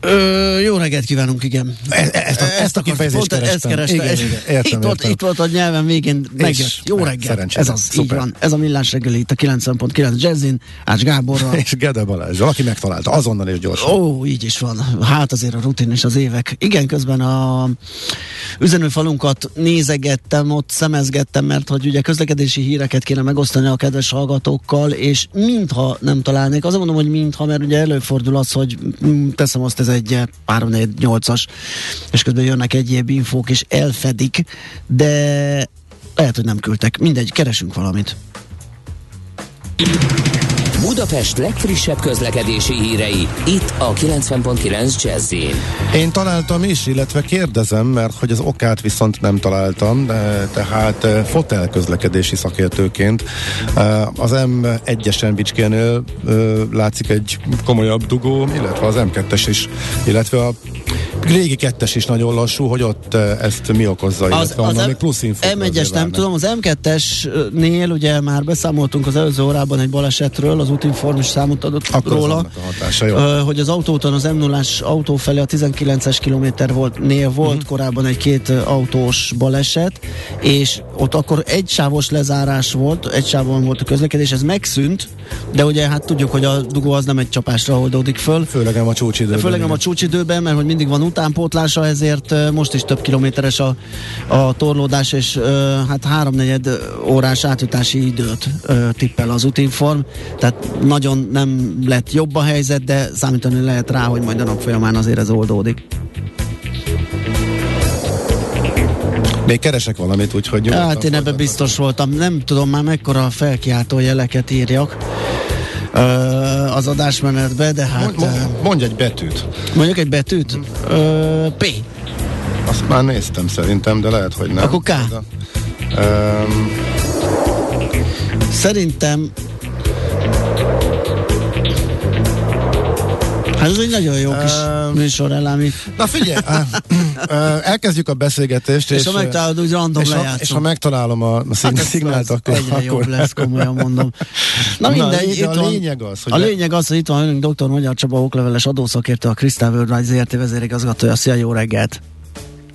Ö, jó reggelt kívánunk, igen. E, e ezt, a, ezt a kifejezést pont ezt kerestem. Igen, igen, értem, itt, volt, itt volt a nyelven végén megjött. Jó reggelt. Ez az, Szuper. így van. Ez a millás reggeli itt a 90.9 Jazzin, Ács Gáborral. és Gede Balázs. Aki megtalálta, azonnal és gyorsan. Ó, így is van. Hát azért a rutin és az évek. Igen, közben a üzenőfalunkat nézegettem, ott szemezgettem, mert hogy ugye közlekedési híreket kéne megosztani a kedves hallgatókkal, és mintha nem találnék. Azért mondom, hogy mintha, mert ugye előfordul az, hogy mm, teszem azt, ez egy 3-4-8-as, és közben jönnek egyéb infók, és elfedik, de lehet, hogy nem küldtek. Mindegy, keresünk valamit. Budapest legfrissebb közlekedési hírei, itt a 90.9 jazz Én találtam is, illetve kérdezem, mert hogy az okát viszont nem találtam, de, tehát eh, fotel közlekedési szakértőként. Eh, az M1-esen Bicskénél eh, látszik egy komolyabb dugó, illetve az M2-es is, illetve a régi kettes is nagyon lassú, hogy ott ezt mi okozza, az, az még plusz info. M1-es nem tudom, az M2-esnél ugye már beszámoltunk az előző órában egy balesetről, az útinform is számot adott Akkor róla, az hatása, jó. hogy az autóton az m 0 autó felé a 19-es kilométer volt, nél volt uh-huh. korábban egy két autós baleset, és ott akkor egy sávos lezárás volt, egy sávon volt a közlekedés, ez megszűnt, de ugye hát tudjuk, hogy a dugó az nem egy csapásra oldódik föl. Főleg nem a csúcsidőben. Főleg nem a csúcsidőben, mert hogy mindig van utánpótlása, ezért most is több kilométeres a, a torlódás, és hát háromnegyed órás átjutási időt tippel az útinform, tehát nagyon nem lett jobb a helyzet, de számítani lehet rá, hogy majd a nap folyamán azért ez oldódik. Még keresek valamit, úgyhogy jó. Hát én ebben biztos voltam. Nem tudom már mekkora felkiáltó jeleket írjak az adásmenetbe, de hát... Mondj, mondj egy betűt. Mondjuk egy betűt? Ö, P. Azt már néztem szerintem, de lehet, hogy nem. Akkor K. A, um, Szerintem Hát ez egy nagyon jó kis uh, műsor elemi. Na figyelj, uh, uh, elkezdjük a beszélgetést. És, és ha megtalálod, úgy random és ha, és ha megtalálom a, a hát szignált, akkor... Egyre akkor jobb lesz, komolyan mondom. Na, Na mindegy, itt a lényeg az, hogy... A lényeg az, hogy itt van önünk dr. Magyar Csaba okleveles adószakértő, a Crystal Worldwide ZRT vezérigazgatója. Szia, jó reggelt!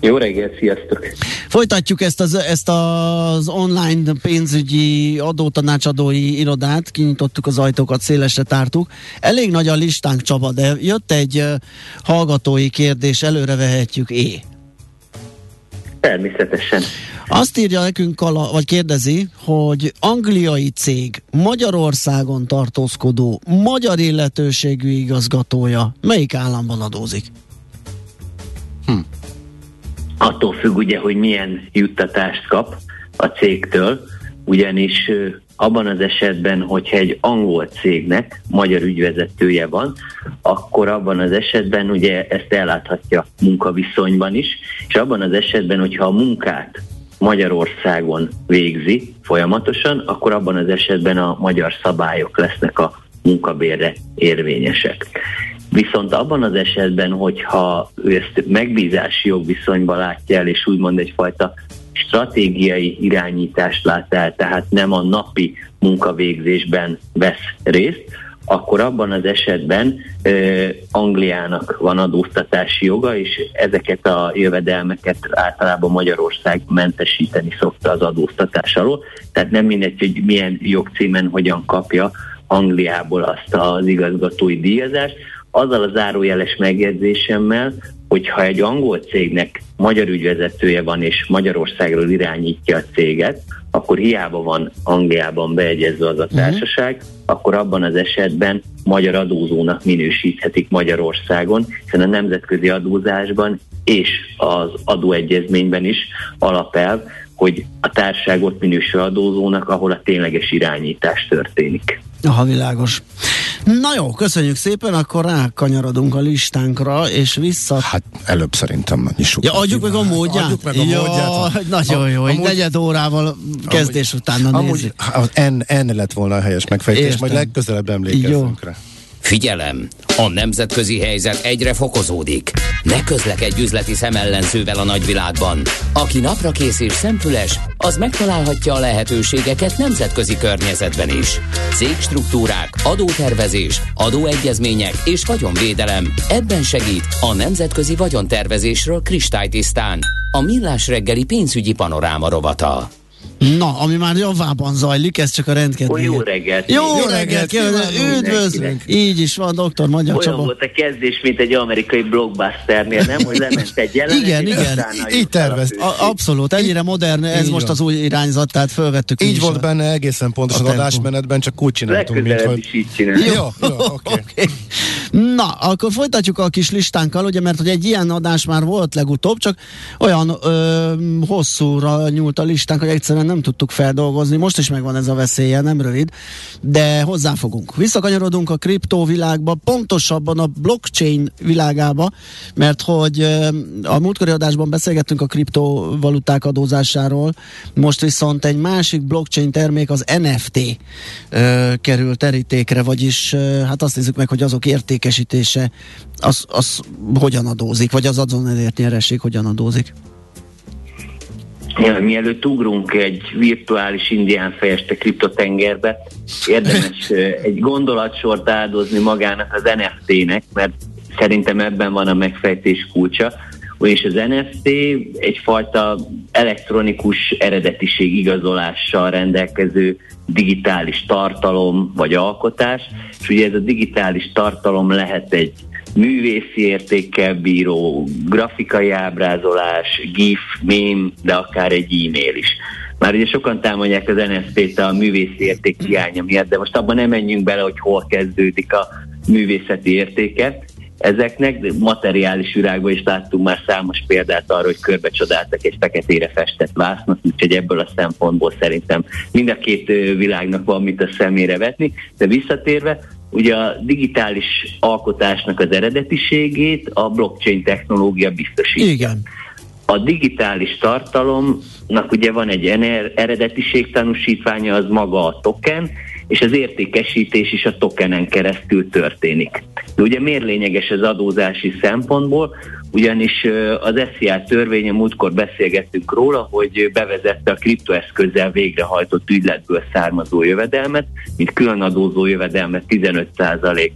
Jó reggelt, sziasztok! Folytatjuk ezt az, ezt az online pénzügyi adótanácsadói irodát, kinyitottuk az ajtókat, szélesre tártuk. Elég nagy a listánk, Csaba, de jött egy hallgatói kérdés, előre vehetjük é. Természetesen. Azt írja nekünk, vagy kérdezi, hogy angliai cég Magyarországon tartózkodó magyar illetőségű igazgatója melyik államban adózik? Hm attól függ ugye, hogy milyen juttatást kap a cégtől, ugyanis abban az esetben, hogyha egy angol cégnek magyar ügyvezetője van, akkor abban az esetben ugye ezt elláthatja munkaviszonyban is, és abban az esetben, hogyha a munkát Magyarországon végzi folyamatosan, akkor abban az esetben a magyar szabályok lesznek a munkabérre érvényesek. Viszont abban az esetben, hogyha ő ezt megbízási jogviszonyban látja el, és úgymond egyfajta stratégiai irányítást lát el, tehát nem a napi munkavégzésben vesz részt, akkor abban az esetben uh, Angliának van adóztatási joga, és ezeket a jövedelmeket általában Magyarország mentesíteni szokta az adóztatás alól. Tehát nem mindegy, hogy milyen jogcímen hogyan kapja Angliából azt az igazgatói díjazást, azzal a zárójeles megjegyzésemmel, hogyha egy angol cégnek magyar ügyvezetője van és Magyarországról irányítja a céget, akkor hiába van Angliában beegyezve az a mhm. társaság, uh-huh. akkor abban az esetben magyar adózónak minősíthetik Magyarországon, hiszen a nemzetközi adózásban és az adóegyezményben is alapelv, hogy a társaság ott minősül adózónak, ahol a tényleges irányítás történik. Aha, világos. Na jó, köszönjük szépen, akkor rákanyarodunk a listánkra, és vissza... Hát előbb szerintem nyissuk. Ja, adjuk meg a módját. Adjuk meg a módját. Nagyon jó, egy negyed órával kezdés amúgy, utána amúgy, Az N, N lett volna a helyes megfejtés, Értem. majd legközelebb emlékezzünk rá. Figyelem! A nemzetközi helyzet egyre fokozódik. Ne közlekedj üzleti szemellenzővel a nagyvilágban. Aki napra kész és szemfüles, az megtalálhatja a lehetőségeket nemzetközi környezetben is. Cégstruktúrák, adótervezés, adóegyezmények és vagyonvédelem. Ebben segít a Nemzetközi Vagyontervezésről kristálytisztán. A Millás reggeli pénzügyi panoráma rovata. Na, ami már javában zajlik, ez csak a rendkedvény. Jó reggelt! Jó, reggelt! reggelt üdvözlünk! Így is van, doktor Magyar Olyan Csaba. volt a kezdés, mint egy amerikai blockbusternél, nem? Hogy lement egy jelenet, Igen, igen. Így tervez. Abszolút, ennyire modern, ez így most van. az új irányzat, tehát fölvettük. Így volt a... benne egészen pontosan adásmenetben, csak úgy csináltunk, mint hogy... is így csináljuk. Jó, jó, oké. Okay. okay. Na, akkor folytatjuk a kis listánkkal, ugye, mert hogy egy ilyen adás már volt legutóbb, csak olyan ö, hosszúra nyúlt a listánk, hogy egyszerűen nem tudtuk feldolgozni. Most is megvan ez a veszélye, nem rövid, de hozzáfogunk. Visszakanyarodunk a kriptóvilágba, pontosabban a blockchain világába, mert hogy a múltkori adásban beszélgettünk a kriptovaluták adózásáról, most viszont egy másik blockchain termék, az NFT ö, került terítékre, vagyis hát azt nézzük meg, hogy azok érték értékesítése az, az hogyan adózik, vagy az azon elért nyereség hogyan adózik? Mielőtt ugrunk egy virtuális indián fejeste kriptotengerbe, érdemes egy gondolatsort áldozni magának az NFT-nek, mert szerintem ebben van a megfejtés kulcsa, és az NFT egyfajta elektronikus eredetiség igazolással rendelkező digitális tartalom vagy alkotás, és ugye ez a digitális tartalom lehet egy művészi értékkel bíró grafikai ábrázolás, GIF, mém, de akár egy e-mail is. Már ugye sokan támadják az NFT-t a művészi érték hiánya miatt, de most abban nem menjünk bele, hogy hol kezdődik a művészeti értéke ezeknek, de materiális virágban is láttunk már számos példát arra, hogy körbe csodáltak egy feketére festett vásznat, úgyhogy ebből a szempontból szerintem mind a két világnak van mit a szemére vetni, de visszatérve, ugye a digitális alkotásnak az eredetiségét a blockchain technológia biztosítja. Igen. A digitális tartalomnak ugye van egy eredetiség tanúsítványa, az maga a token, és az értékesítés is a tokenen keresztül történik. De ugye miért lényeges az adózási szempontból? Ugyanis az SZIA törvénye múltkor beszélgettünk róla, hogy bevezette a kriptoeszközzel végrehajtott ügyletből származó jövedelmet, mint külön adózó jövedelmet 15%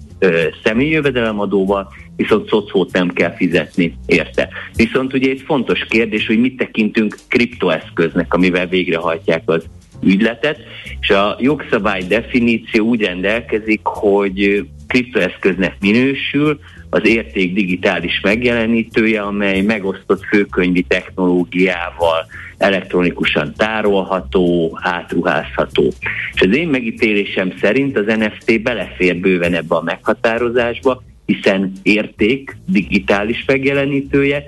személyi jövedelemadóval, viszont szocót nem kell fizetni érte. Viszont ugye egy fontos kérdés, hogy mit tekintünk kriptoeszköznek, amivel végrehajtják az ügyletet, és a jogszabály definíció úgy rendelkezik, hogy kriptoeszköznek minősül az érték digitális megjelenítője, amely megosztott főkönyvi technológiával elektronikusan tárolható, átruházható. És az én megítélésem szerint az NFT belefér bőven ebbe a meghatározásba, hiszen érték digitális megjelenítője,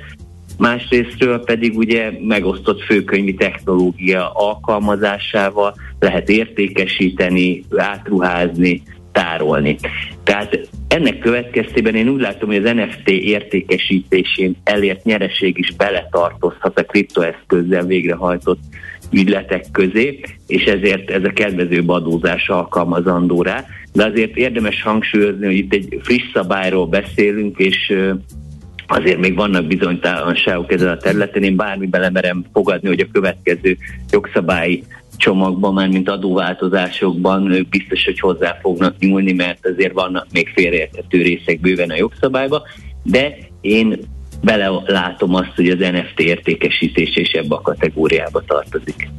másrésztről pedig ugye megosztott főkönyvi technológia alkalmazásával lehet értékesíteni, átruházni, tárolni. Tehát ennek következtében én úgy látom, hogy az NFT értékesítésén elért nyereség is beletartozhat a kriptoeszközzel végrehajtott ügyletek közé, és ezért ez a kedvezőbb adózás alkalmazandó rá. De azért érdemes hangsúlyozni, hogy itt egy friss szabályról beszélünk, és azért még vannak bizonytalanságok ezen a területen. Én bármi belemerem fogadni, hogy a következő jogszabályi csomagban, már mint adóváltozásokban ők biztos, hogy hozzá fognak nyúlni, mert azért vannak még félreérthető részek bőven a jogszabályba, de én belelátom azt, hogy az NFT értékesítés és ebbe a kategóriába tartozik.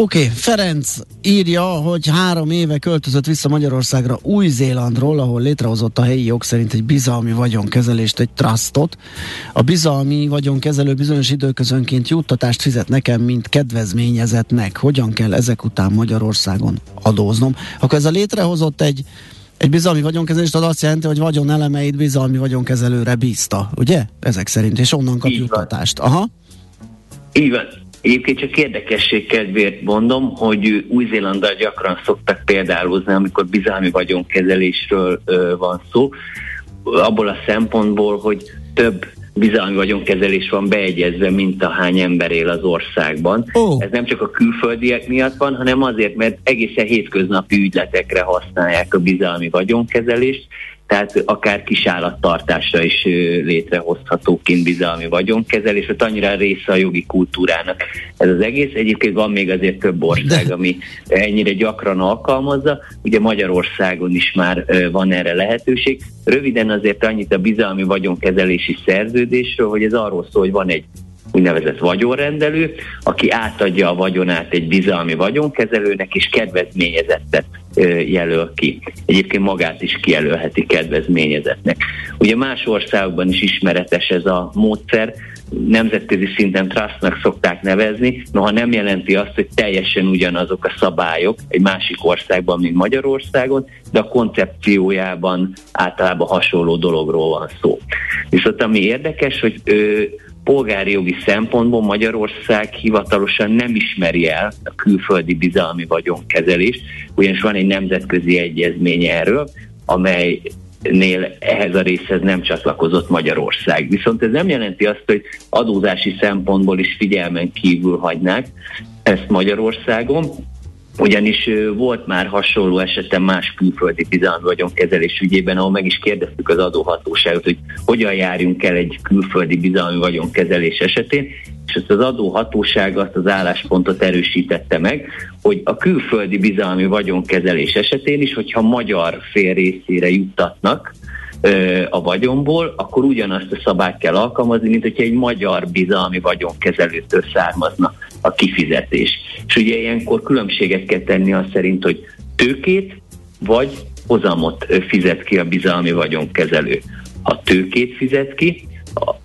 Oké, okay, Ferenc írja, hogy három éve költözött vissza Magyarországra Új-Zélandról, ahol létrehozott a helyi jog szerint egy bizalmi vagyonkezelést, egy trustot. A bizalmi vagyonkezelő bizonyos időközönként juttatást fizet nekem, mint kedvezményezetnek. Hogyan kell ezek után Magyarországon adóznom? Akkor ez a létrehozott egy egy bizalmi vagyonkezelést az azt jelenti, hogy vagyon elemeit bizalmi vagyonkezelőre bízta, ugye? Ezek szerint, és onnan kap juttatást. Aha. Így van Egyébként csak érdekesség kedvéért mondom, hogy Új-Zélanddal gyakran szoktak példálózni, amikor bizalmi vagyonkezelésről ö, van szó, abból a szempontból, hogy több bizalmi vagyonkezelés van beegyezve, mint a hány ember él az országban. Oh. Ez nem csak a külföldiek miatt van, hanem azért, mert egészen hétköznapi ügyletekre használják a bizalmi vagyonkezelést, tehát akár kisállattartásra is létrehozható kint bizalmi vagyonkezelés, ott annyira része a jogi kultúrának ez az egész. Egyébként van még azért több ország, ami ennyire gyakran alkalmazza. Ugye Magyarországon is már van erre lehetőség. Röviden azért annyit a bizalmi vagyonkezelési szerződésről, hogy ez arról szól, hogy van egy úgynevezett vagyonrendelő, aki átadja a vagyonát egy bizalmi vagyonkezelőnek, és kedvezményezettet jelöl ki. Egyébként magát is kijelölheti kedvezményezetnek. Ugye más országokban is ismeretes ez a módszer, nemzetközi szinten trustnak szokták nevezni, noha nem jelenti azt, hogy teljesen ugyanazok a szabályok egy másik országban, mint Magyarországon, de a koncepciójában általában hasonló dologról van szó. Viszont ami érdekes, hogy polgári jogi szempontból Magyarország hivatalosan nem ismeri el a külföldi bizalmi vagyonkezelést, ugyanis van egy nemzetközi egyezmény erről, amely nél ehhez a részhez nem csatlakozott Magyarország. Viszont ez nem jelenti azt, hogy adózási szempontból is figyelmen kívül hagynák ezt Magyarországon, ugyanis volt már hasonló esetem más külföldi bizalmi vagyonkezelés ügyében, ahol meg is kérdeztük az adóhatóságot, hogy hogyan járjunk el egy külföldi bizalmi vagyonkezelés esetén, és ezt az adóhatóság azt az álláspontot erősítette meg, hogy a külföldi bizalmi vagyonkezelés esetén is, hogyha magyar fél részére juttatnak, a vagyonból, akkor ugyanazt a szabályt kell alkalmazni, mint hogyha egy magyar bizalmi vagyonkezelőtől származna a kifizetés. És ugye ilyenkor különbséget kell tenni azt szerint, hogy tőkét vagy hozamot fizet ki a bizalmi vagyonkezelő. Ha tőkét fizet ki,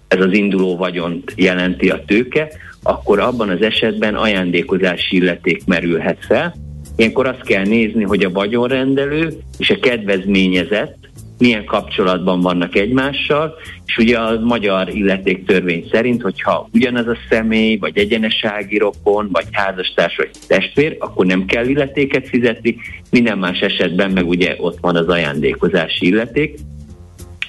ez az induló vagyont jelenti a tőke, akkor abban az esetben ajándékozási illeték merülhet fel. Ilyenkor azt kell nézni, hogy a vagyonrendelő és a kedvezményezett milyen kapcsolatban vannak egymással, és ugye a magyar illetéktörvény szerint, hogyha ugyanaz a személy, vagy egyenesági rokon, vagy házastárs, vagy testvér, akkor nem kell illetéket fizetni, minden más esetben meg ugye ott van az ajándékozási illeték.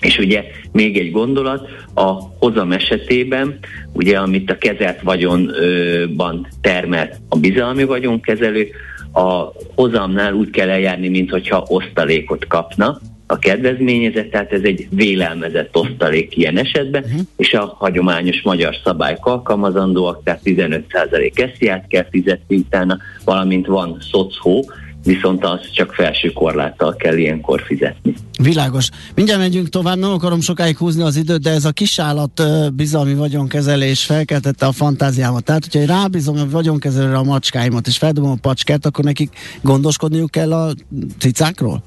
És ugye még egy gondolat, a hozam esetében, ugye amit a kezelt vagyonban termel a bizalmi vagyonkezelő, a hozamnál úgy kell eljárni, mintha osztalékot kapna, a kedvezményezett, tehát ez egy vélelmezett osztalék ilyen esetben, uh-huh. és a hagyományos magyar szabályok alkalmazandóak, tehát 15% esziát kell fizetni utána, valamint van szocó, viszont az csak felső korláttal kell ilyenkor fizetni. Világos. Mindjárt megyünk tovább, nem akarom sokáig húzni az időt, de ez a kisállat bizalmi vagyonkezelés felkeltette a fantáziámat. Tehát, hogyha rábízom a vagyonkezelőre a macskáimat, és feldobom a pacskát, akkor nekik gondoskodniuk kell a cicákról?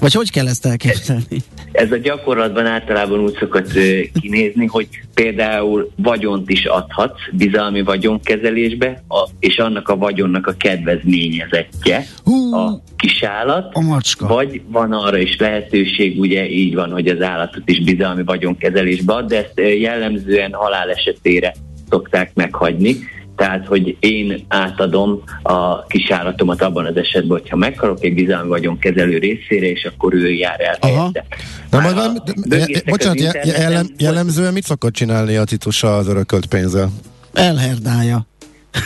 Vagy hogy kell ezt elképzelni? Ez a gyakorlatban általában úgy szokott kinézni, hogy például vagyont is adhatsz bizalmi vagyonkezelésbe, a, és annak a vagyonnak a kedvezményezettje Hú, a kisállat, a macska. vagy van arra is lehetőség, ugye így van, hogy az állatot is bizalmi vagyonkezelésbe ad, de ezt jellemzően halál esetére szokták meghagyni tehát, hogy én átadom a kisállatomat abban az esetben, hogyha meghalok egy bizalmi vagyon kezelő részére, és akkor ő jár el helyette. Na, majd van, bocsánat, jellem, jellemzően mit szokott csinálni a titusa az örökölt pénzzel? Elherdálja.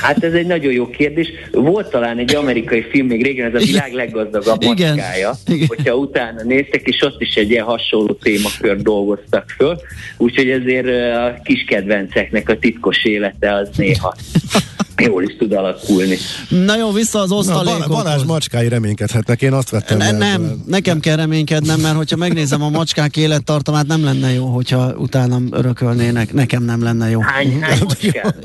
Hát ez egy nagyon jó kérdés. Volt talán egy amerikai film még régen, ez a világ leggazdagabb Igen. macskája, Igen. hogyha utána néztek, és ott is egy ilyen hasonló témakör dolgoztak föl, úgyhogy ezért a kis kedvenceknek a titkos élete az néha jól is tud alakulni. Na jó, vissza az osztalékokhoz. Na, Balázs macskái reménykedhetnek, én azt vettem. Ne, nem, nekem kell reménykednem, mert hogyha megnézem a macskák élettartamát, nem lenne jó, hogyha utána örökölnének. Nekem nem lenne jó. Hány, hány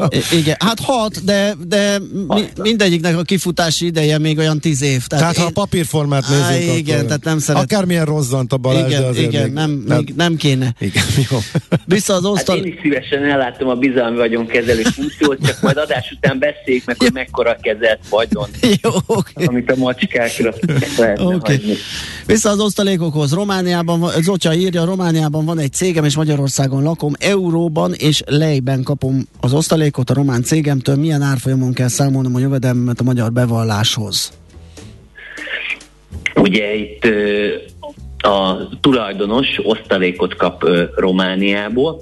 Igen, hát hat, de, de mi, mindegyiknek a kifutási ideje még olyan tíz év. Tehát, tehát én... ha a papírformát nézzük, Á, igen, tehát nem szeret... Akármilyen rozzant a Balázs, igen, de azért igen, még... nem, még nem kéne. Igen, jó. Vissza az osztal... Hát én is szívesen ellátom a bizalmi vagyonkezelő funkciót, csak majd adás után beszéljük meg, hogy mekkora kezelt vagyon, Jó, okay. amit a macskákra lehetne okay. hagyni. Vissza az osztalékokhoz. Romániában, Zocsa írja, Romániában van egy cégem, és Magyarországon lakom. Euróban és lejben kapom az osztalékot a román cégemtől. Milyen árfolyamon kell számolnom a jövedelmet a magyar bevalláshoz? Ugye itt a tulajdonos osztalékot kap Romániából.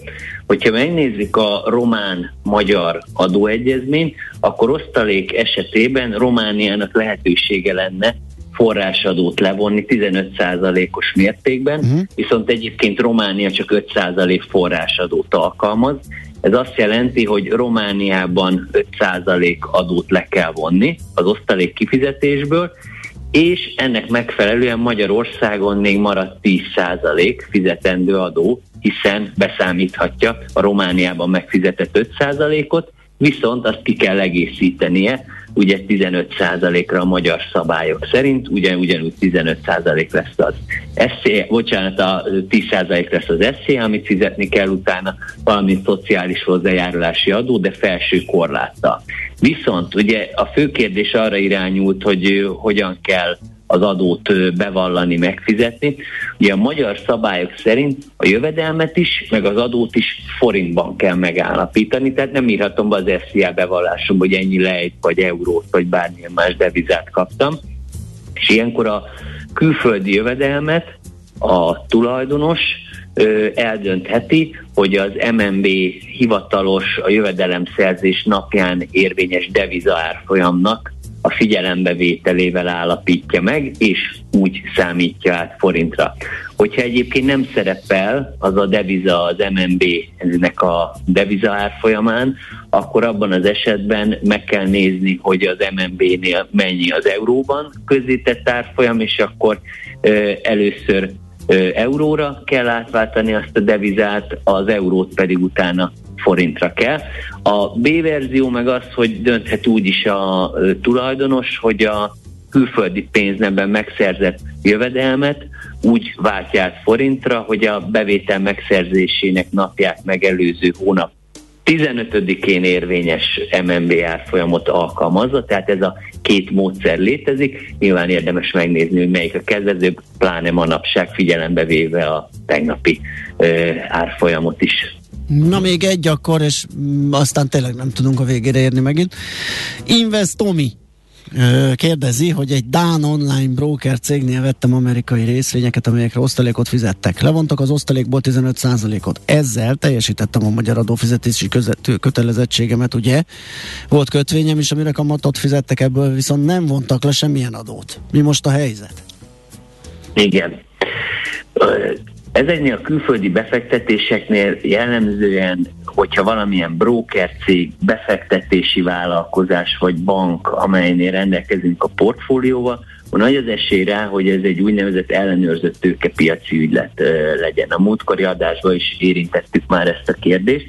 Hogyha megnézzük a román-magyar adóegyezményt, akkor osztalék esetében Romániának lehetősége lenne forrásadót levonni 15%-os mértékben, uh-huh. viszont egyébként Románia csak 5% forrásadót alkalmaz. Ez azt jelenti, hogy Romániában 5% adót le kell vonni az osztalék kifizetésből, és ennek megfelelően Magyarországon még maradt 10% fizetendő adó, hiszen beszámíthatja a Romániában megfizetett 5%-ot, viszont azt ki kell egészítenie, ugye 15%-ra a magyar szabályok szerint, ugye ugyanúgy 15% lesz az SZC, bocsánat, a 10% lesz az SZC, amit fizetni kell utána, valamint szociális hozzájárulási adó, de felső korláttal. Viszont ugye a fő kérdés arra irányult, hogy hogyan kell az adót bevallani, megfizetni. Ugye a magyar szabályok szerint a jövedelmet is, meg az adót is forintban kell megállapítani, tehát nem írhatom be az SZIA bevallásomba, hogy ennyi lejt, vagy eurót, vagy bármilyen más devizát kaptam. És ilyenkor a külföldi jövedelmet a tulajdonos eldöntheti, hogy az MNB hivatalos a jövedelemszerzés napján érvényes deviza árfolyamnak a figyelembevételével állapítja meg, és úgy számítja át forintra. Hogyha egyébként nem szerepel az a deviza az MNB-nek a deviza árfolyamán, akkor abban az esetben meg kell nézni, hogy az MNB-nél mennyi az euróban közzétett árfolyam, és akkor ö, először euróra kell átváltani azt a devizát, az eurót pedig utána forintra kell. A B verzió meg az, hogy dönthet úgy is a tulajdonos, hogy a külföldi pénznemben megszerzett jövedelmet úgy váltja forintra, hogy a bevétel megszerzésének napját megelőző hónap 15-én érvényes MNB árfolyamot alkalmazza, tehát ez a két módszer létezik. Nyilván érdemes megnézni, hogy melyik a kedvezőbb, pláne manapság figyelembe véve a tegnapi ö, árfolyamot is. Na még egy akkor, és mm, aztán tényleg nem tudunk a végére érni megint. Investomi ö, kérdezi, hogy egy Dán online broker cégnél vettem amerikai részvényeket, amelyekre osztalékot fizettek. Levontak az osztalékból 15%-ot. Ezzel teljesítettem a magyar adófizetési között, kötelezettségemet, ugye? Volt kötvényem is, amire kamatot fizettek ebből, viszont nem vontak le semmilyen adót. Mi most a helyzet? Igen. Ezeknél a külföldi befektetéseknél jellemzően, hogyha valamilyen broker cég, befektetési vállalkozás vagy bank, amelynél rendelkezünk a portfólióval, nagy az esély rá, hogy ez egy úgynevezett ellenőrzött tőkepiaci ügylet legyen. A múltkori adásban is érintettük már ezt a kérdést.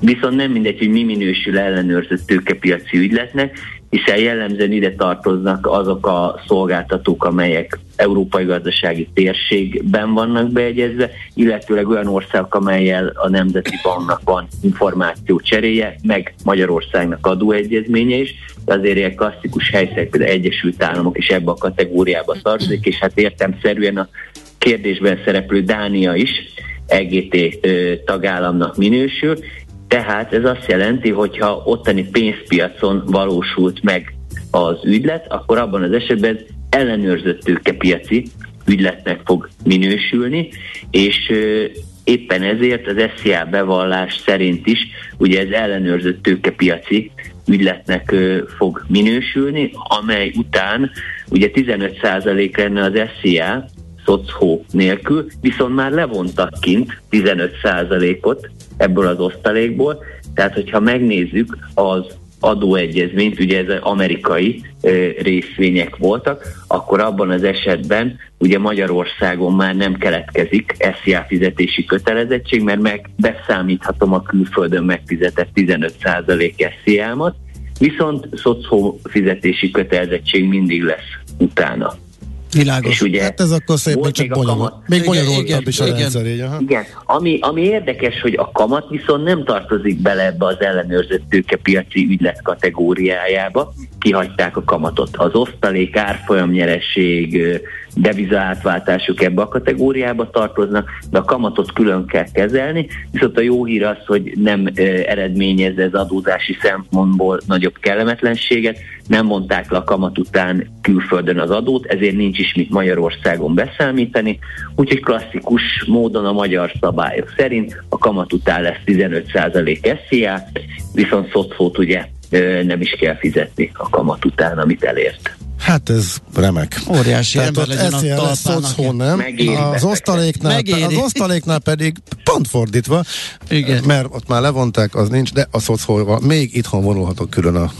Viszont nem mindegy, hogy mi minősül ellenőrzött tőkepiaci ügyletnek, hiszen jellemzően ide tartoznak azok a szolgáltatók, amelyek európai gazdasági térségben vannak beegyezve, illetőleg olyan országok, amelyel a Nemzeti Banknak van információ cseréje, meg Magyarországnak adóegyezménye is, de azért ilyen klasszikus helyszeg, például Egyesült Államok is ebbe a kategóriába tartozik, és hát értemszerűen a kérdésben szereplő Dánia is EGT tagállamnak minősül, tehát ez azt jelenti, hogy ha ottani pénzpiacon valósult meg az ügylet, akkor abban az esetben ellenőrzött tőkepiaci ügyletnek fog minősülni, és éppen ezért az SZIA bevallás szerint is ugye ez ellenőrzött tőkepiaci ügyletnek fog minősülni, amely után ugye 15% lenne az SZIA, szocó nélkül, viszont már levontak kint 15%-ot ebből az osztalékból, tehát hogyha megnézzük az adóegyezményt, ugye ez amerikai ö, részvények voltak, akkor abban az esetben ugye Magyarországon már nem keletkezik SZIA fizetési kötelezettség, mert meg beszámíthatom a külföldön megfizetett 15% SZIA-mat, viszont szocó fizetési kötelezettség mindig lesz utána. Világos. És ugye hát ez akkor szép, még csak bonyolult. Kamat... Még bonyolultabb is a igen. rendszer. Így, igen, ami, ami érdekes, hogy a kamat viszont nem tartozik bele ebbe az ellenőrzött tőkepiaci ügylet kategóriájába, kihagyták a kamatot. Az osztalék, árfolyam, nyereség, devizaátváltásuk ebbe a kategóriába tartoznak, de a kamatot külön kell kezelni, viszont a jó hír az, hogy nem eredményez ez adózási szempontból nagyobb kellemetlenséget, nem mondták le a kamat után külföldön az adót, ezért nincs is mit Magyarországon beszámítani, úgyhogy klasszikus módon a magyar szabályok szerint a kamat után lesz 15% SZIA, viszont szocót ugye nem is kell fizetni a kamat után, amit elért. Hát ez remek. Óriási Tehát ember legyen a talpának. nem? Az osztaléknál, az osztaléknál pedig pont fordítva, Igen. mert ott már levonták, az nincs, de a szocholva még itthon vonulhatok külön a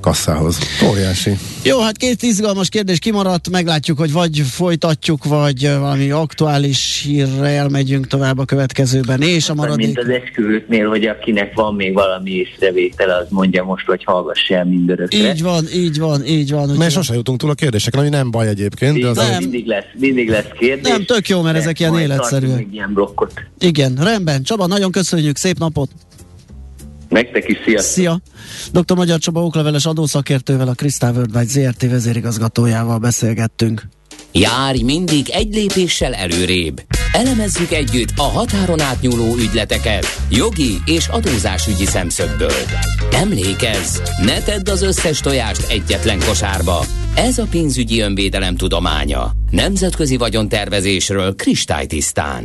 kasszához. Óriási. Jó, hát két izgalmas kérdés kimaradt, meglátjuk, hogy vagy folytatjuk, vagy valami aktuális hírre elmegyünk tovább a következőben, és a maradék... Mint az esküvőknél, hogy akinek van még valami észrevétele, az mondja most, hogy hallgass el mindörökre. Így van, így van, így van. Mert sose jutunk túl a kérdéseken, ami nem baj egyébként. De az nem. Mindig, lesz, mindig lesz kérdés. Nem, tök jó, mert ezek ilyen életszerűek. Ilyen blokkot. Igen, rendben. Csaba, nagyon köszönjük, szép napot! Nektek is, szia! Szia! Dr. Magyar Csaba okleveles adószakértővel, a Krisztál Worldwide ZRT vezérigazgatójával beszélgettünk. Járj mindig egy lépéssel előrébb. Elemezzük együtt a határon átnyúló ügyleteket jogi és adózásügyi szemszögből. Emlékezz, ne tedd az összes tojást egyetlen kosárba. Ez a pénzügyi önvédelem tudománya. Nemzetközi vagyontervezésről kristálytisztán.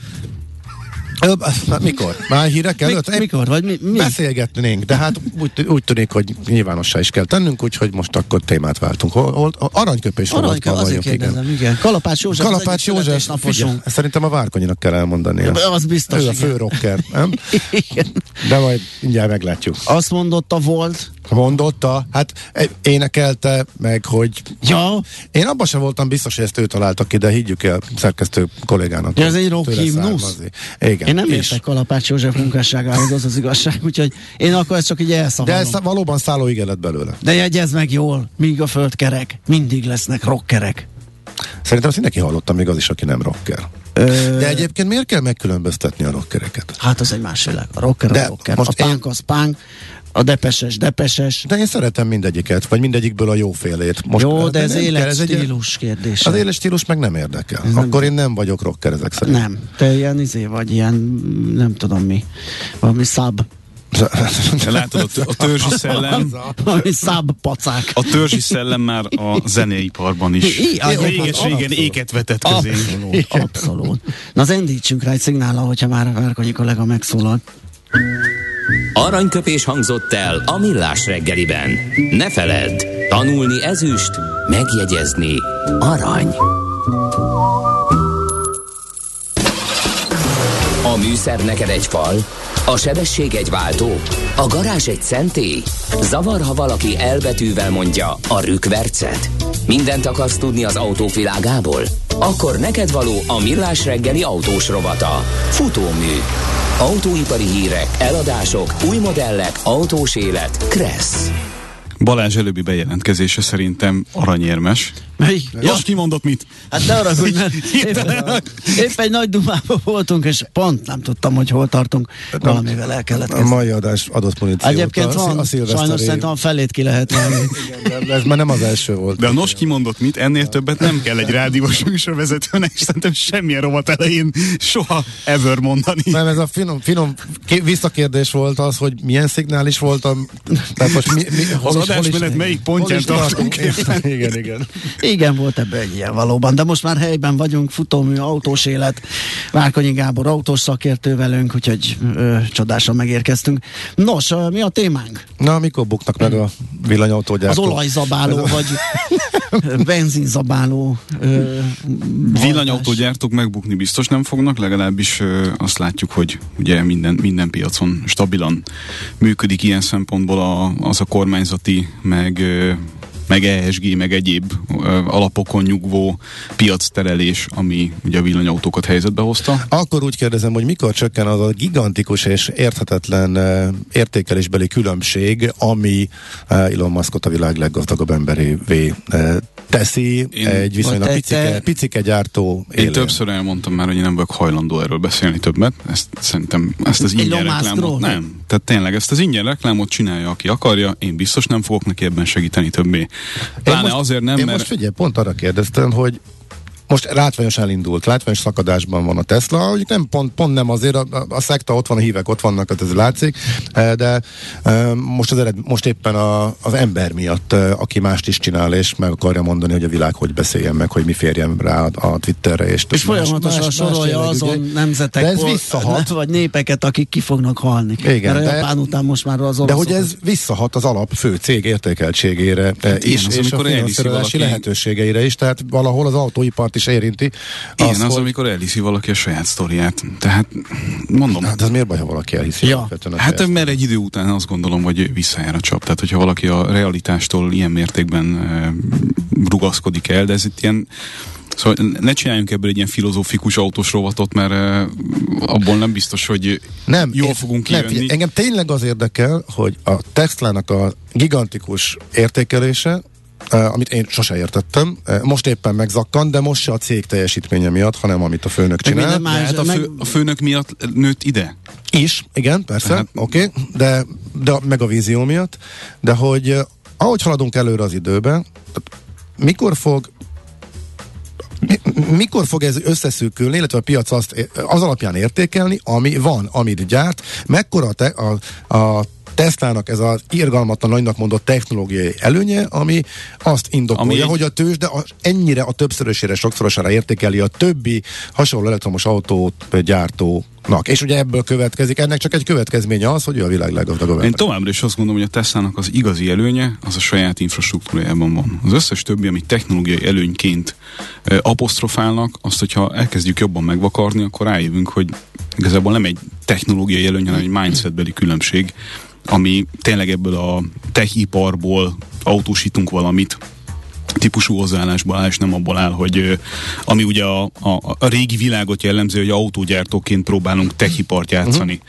Mikor? Már hírek előtt? Mik, mikor? Vagy mi, mi? Beszélgetnénk, de hát úgy, úgy tűnik, hogy nyilvánossá is kell tennünk, úgyhogy most akkor témát váltunk. Hol, hol, aranyköpés Aranyköpés, azért kérdezem, igen. igen. Kalapács József, Kalapács József, figyel, szerintem a Várkonyinak kell elmondani. Ja, az biztos, Ő igen. a fő rocker, nem? igen. De majd mindjárt meglátjuk. Azt mondotta volt, mondotta, hát e, énekelte meg, hogy ja. én abban sem voltam biztos, hogy ezt ő találta ki, de higgyük el szerkesztő kollégának. Ja, ez egy rock himnusz? Igen. Én nem és... értek Kalapács József munkásságához, az az igazság, úgyhogy én akkor ezt csak így elszavalom. De ez valóban szálló lett belőle. De jegyez meg jól, míg a föld kerek, mindig lesznek rockerek. Szerintem azt mindenki hallotta, még az is, aki nem rocker. Ö... De egyébként miért kell megkülönböztetni a rockereket? Hát az egy más világ. A rocker De a rocker. Most a punk én... az punk, a depeses, depeses. De én szeretem mindegyiket, vagy mindegyikből a jófélét. Most Jó, de ez életstílus kérdés. Az életstílus meg nem érdekel. Ez Akkor nem... én nem vagyok rocker ezek szerint. Nem, te ilyen izé vagy, ilyen nem tudom mi, valami szab. Látod, a törzsi szellem... Valami pacák. A törzsi szellem már a zeneiparban is. Réges-régen éket vetett közé. Abszolút, abszolút. Na, zendítsünk rá egy szignállal, hogyha már Várkonyi kollega megszólalt. Aranyköpés hangzott el a millás reggeliben. Ne feledd, tanulni ezüst, megjegyezni arany. A műszer neked egy fal, a sebesség egy váltó, a garázs egy szentély. Zavar, ha valaki elbetűvel mondja a rükvercet. Mindent akarsz tudni az autóvilágából? Akkor neked való a millás reggeli autós rovata. Futómű Autóipari hírek, eladások, új modellek, autós élet. Kressz. Balázs előbbi bejelentkezése szerintem aranyérmes. Melyik? Ja. Most kimondott mit? Hát ne arra, hogy mert egy nagy dumában voltunk, és pont nem tudtam, hogy hol tartunk. Valamivel el kellett kezdeni. A mai adás adott muníciót. Egyébként van, a sajnos szerintem a felét ki lehet venni. Ez már nem az első volt. De a nos kimondott mit, ennél többet nem kell egy rádiós műsorvezetőnek, és szerintem semmilyen rovat elején soha ever mondani. Nem, ez a finom, finom visszakérdés volt az, hogy milyen szignális voltam. Tehát most mi, mi, az adásmenet melyik pontján tartunk? Igen, igen. Igen, volt ebben egy ilyen valóban, de most már helyben vagyunk, futómű, autós élet, Várkonyi Gábor autós szakértő velünk, úgyhogy ö, csodásan megérkeztünk. Nos, ö, mi a témánk? Na, mikor buknak meg a villanyautógyártók? Az olajzabáló, vagy benzinzabáló ö, Villanyautógyártók megbukni biztos nem fognak, legalábbis ö, azt látjuk, hogy ugye minden, minden piacon stabilan működik ilyen szempontból a, az a kormányzati, meg meg ESG, meg egyéb ö, alapokon nyugvó piacterelés, ami ugye a villanyautókat helyzetbe hozta. Akkor úgy kérdezem, hogy mikor csökken az a gigantikus és érthetetlen értékelésbeli különbség, ami Elon Muskot a világ leggazdagabb emberévé teszi Én- egy viszonylag Te- picike, te- picike gyártó Én élén. többször elmondtam már, hogy én nem vagyok hajlandó erről beszélni többet. Ezt szerintem, ezt az ingyen reklámot nem. Tehát tényleg ezt az ingyen reklámot csinálja, aki akarja. Én biztos nem fogok neki ebben segíteni többé. Pláne most- azért nem, Én mert... most figyelj, pont arra kérdeztem, hogy most látványos elindult, látványos szakadásban van a Tesla, hogy nem pont, pont nem azért, a, a, a szekta ott van, a hívek ott vannak, hát ez látszik, eh, de eh, most, az ered, most éppen a, az ember miatt, eh, aki mást is csinál, és meg akarja mondani, hogy a világ hogy beszéljen meg, hogy mi férjen rá a, Twitterre. És, És folyamatosan más- más sorolja jellegű, azon ugye? nemzetek, De ez pol- visszahat. vagy népeket, akik ki fognak halni. Igen, Mert de- Japán után most már az De hogy ez visszahat az alap fő cég értékeltségére Hát is, az, és a finanszírozási lehetőségeire is, tehát valahol az autóipart is érinti. Igen, az, hogy- amikor elhiszi valaki a saját sztoriát. Tehát mondom, Hát ez miért baj, ha valaki elhiszi? Ja. a Hát mert egy idő után azt gondolom, hogy visszajár a csap. Tehát, hogyha valaki a realitástól ilyen mértékben e, rugaszkodik el, de ez itt ilyen Szóval ne csináljunk ebből egy ilyen filozófikus autós rovatot, mert abból nem biztos, hogy Nem, jól én- fogunk nem, kijönni. engem tényleg az érdekel, hogy a Tesla-nak a gigantikus értékelése, amit én sose értettem, eh, most éppen megzakkant, de most se a cég teljesítménye miatt, hanem amit a főnök Meg csinál. De más- hát a, meg- fő, a főnök miatt nőtt ide. Is, igen, persze, Tehát- oké, okay, de, de meg a vízió miatt, de hogy eh, ahogy haladunk előre az időben, mikor fog mi- mikor fog ez összeszűkülni, illetve a piac azt az alapján értékelni, ami van, amit gyárt, mekkora a, te, a, a Teslának ez az irgalmatlan nagynak mondott technológiai előnye, ami azt indokolja, Ami hogy a tőzs, de a, ennyire a többszörösére, sokszorosára értékeli a többi hasonló elektromos autót gyártónak. És ugye ebből következik, ennek csak egy következménye az, hogy ő a világ leggazdagabb Én ember. továbbra is azt gondolom, hogy a Tesla-nak az igazi előnye az a saját infrastruktúrájában van. Az összes többi, amit technológiai előnyként e, apostrofálnak, azt, hogyha elkezdjük jobban megvakarni, akkor rájövünk, hogy igazából nem egy technológiai előny, hanem egy mindsetbeli különbség, ami tényleg ebből a techiparból autósítunk valamit, típusú hozzáállásból áll, és nem abból áll, hogy ami ugye a, a, a régi világot jellemző, hogy autógyártóként próbálunk techipart játszani.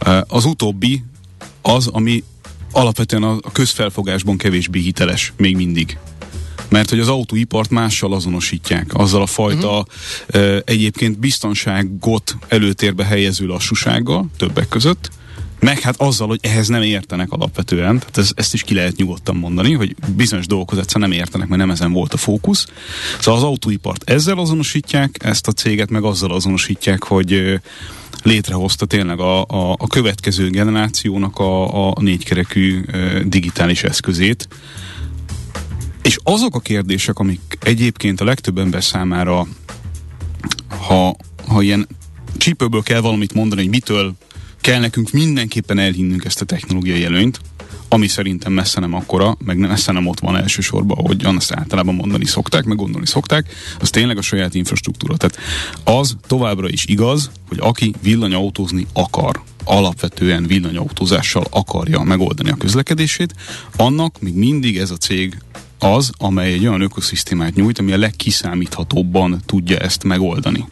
Uh-huh. Az utóbbi az, ami alapvetően a, a közfelfogásban kevésbé hiteles még mindig. Mert hogy az autóipart mással azonosítják, azzal a fajta uh-huh. ö, egyébként biztonságot előtérbe helyező lassúsággal, többek között, meg hát azzal, hogy ehhez nem értenek alapvetően, tehát ez, ezt is ki lehet nyugodtan mondani, hogy bizonyos dolgokhoz egyszerűen nem értenek, mert nem ezen volt a fókusz. Szóval az autóipart ezzel azonosítják, ezt a céget meg azzal azonosítják, hogy létrehozta tényleg a, a, a következő generációnak a, a négykerekű digitális eszközét. És azok a kérdések, amik egyébként a legtöbb ember számára, ha, ha ilyen csípőből kell valamit mondani, hogy mitől kell nekünk mindenképpen elhinnünk ezt a technológiai előnyt, ami szerintem messze nem akkora, meg messze nem ott van elsősorban, ahogy azt általában mondani szokták, meg gondolni szokták, az tényleg a saját infrastruktúra. Tehát az továbbra is igaz, hogy aki villanyautózni akar, alapvetően villanyautózással akarja megoldani a közlekedését, annak még mindig ez a cég az, amely egy olyan ökoszisztémát nyújt, ami a legkiszámíthatóbban tudja ezt megoldani.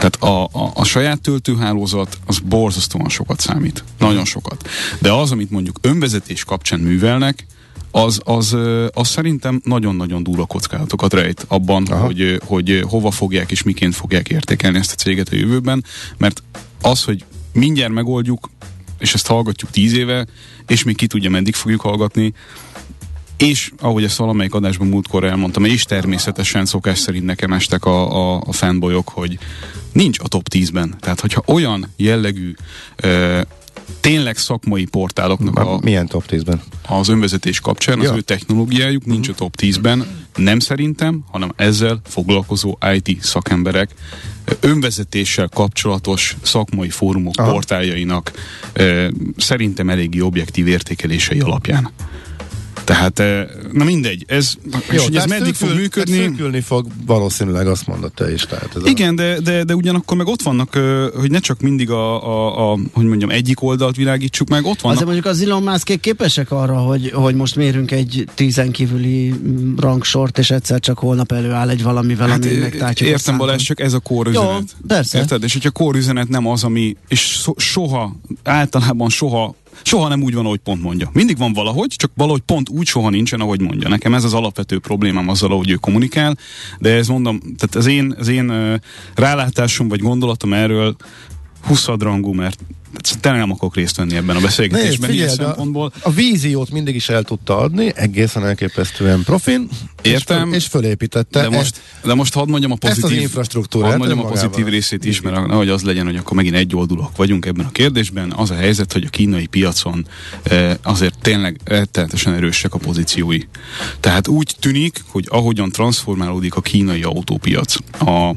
Tehát a, a, a saját töltőhálózat az borzasztóan sokat számít. Nagyon sokat. De az, amit mondjuk önvezetés kapcsán művelnek, az, az, az szerintem nagyon-nagyon durva kockázatokat rejt abban, Aha. hogy, hogy hova fogják és miként fogják értékelni ezt a céget a jövőben, mert az, hogy mindjárt megoldjuk, és ezt hallgatjuk tíz éve, és még ki tudja, meddig fogjuk hallgatni, és ahogy ezt valamelyik adásban múltkor elmondtam, és természetesen szokás szerint nekem estek a, a, a fanboyok, hogy nincs a top 10-ben. Tehát, hogyha olyan jellegű ö, tényleg szakmai portáloknak a, Milyen top 10-ben? az önvezetés kapcsán, az Ja. ő technológiájuk nincs a top 10-ben, nem szerintem, hanem ezzel foglalkozó IT szakemberek önvezetéssel kapcsolatos szakmai fórumok Aha. portáljainak ö, szerintem eléggé objektív értékelései alapján. Tehát, eh, na mindegy, ez, Jó, és hogy ez meddig szűkül, fog működni? Szűkülni fog, valószínűleg azt mondod te is. Tehát ez Igen, a... de, de, de ugyanakkor meg ott vannak, hogy ne csak mindig a, a, a hogy mondjam, egyik oldalt világítsuk meg, ott vannak. Azért mondjuk az Elon Musk képesek arra, hogy, hogy most mérünk egy tízen kívüli rangsort, és egyszer csak holnap előáll egy valamivel, hát, ami megtártjuk Értem, Balázs, csak ez a kórüzenet. Jó, persze. Érted? És hogyha kórüzenet nem az, ami, és soha, általában soha Soha nem úgy van, ahogy pont mondja. Mindig van valahogy, csak valahogy pont úgy soha nincsen, ahogy mondja. Nekem ez az alapvető problémám azzal, ahogy ő kommunikál, de ez mondom, tehát az én, az én rálátásom vagy gondolatom erről huszadrangú, mert tényleg nem akarok részt venni ebben a beszélgetésben ilyen szempontból. A, a víziót mindig is el tudta adni, egészen elképesztően profin, Értem, és, és fölépítette. De most, de most hadd mondjam a pozitív, infrastruktúrát, hadd mondjam a pozitív részét is, mert ahogy az legyen, hogy akkor megint egy oldulak vagyunk ebben a kérdésben. Az a helyzet, hogy a kínai piacon eh, azért tényleg rettenetesen erősek a pozíciói. Tehát úgy tűnik, hogy ahogyan transformálódik a kínai autópiac, a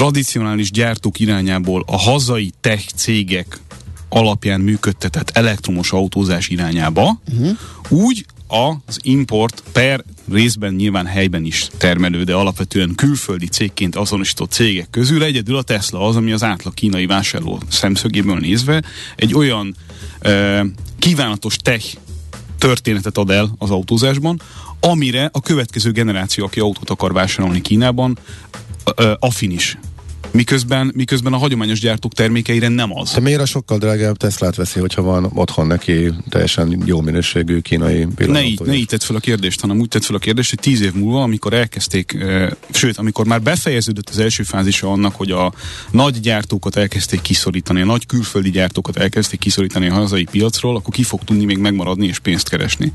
tradicionális gyártók irányából a hazai tech cégek alapján működtetett elektromos autózás irányába, uh-huh. úgy az import per részben nyilván helyben is termelő, de alapvetően külföldi cégként azonosított cégek közül egyedül a Tesla az, ami az átlag kínai vásárló szemszögéből nézve egy olyan e, kívánatos tech történetet ad el az autózásban, amire a következő generáció, aki autót akar vásárolni Kínában, affin is miközben, miközben a hagyományos gyártók termékeire nem az. De miért a sokkal drágább Teslát veszi, hogyha van otthon neki teljesen jó minőségű kínai Ne így, ne így tett fel a kérdést, hanem úgy tett fel a kérdést, hogy tíz év múlva, amikor elkezdték, e, sőt, amikor már befejeződött az első fázisa annak, hogy a nagy gyártókat elkezdték kiszorítani, a nagy külföldi gyártókat elkezdték kiszorítani a hazai piacról, akkor ki fog tudni még megmaradni és pénzt keresni.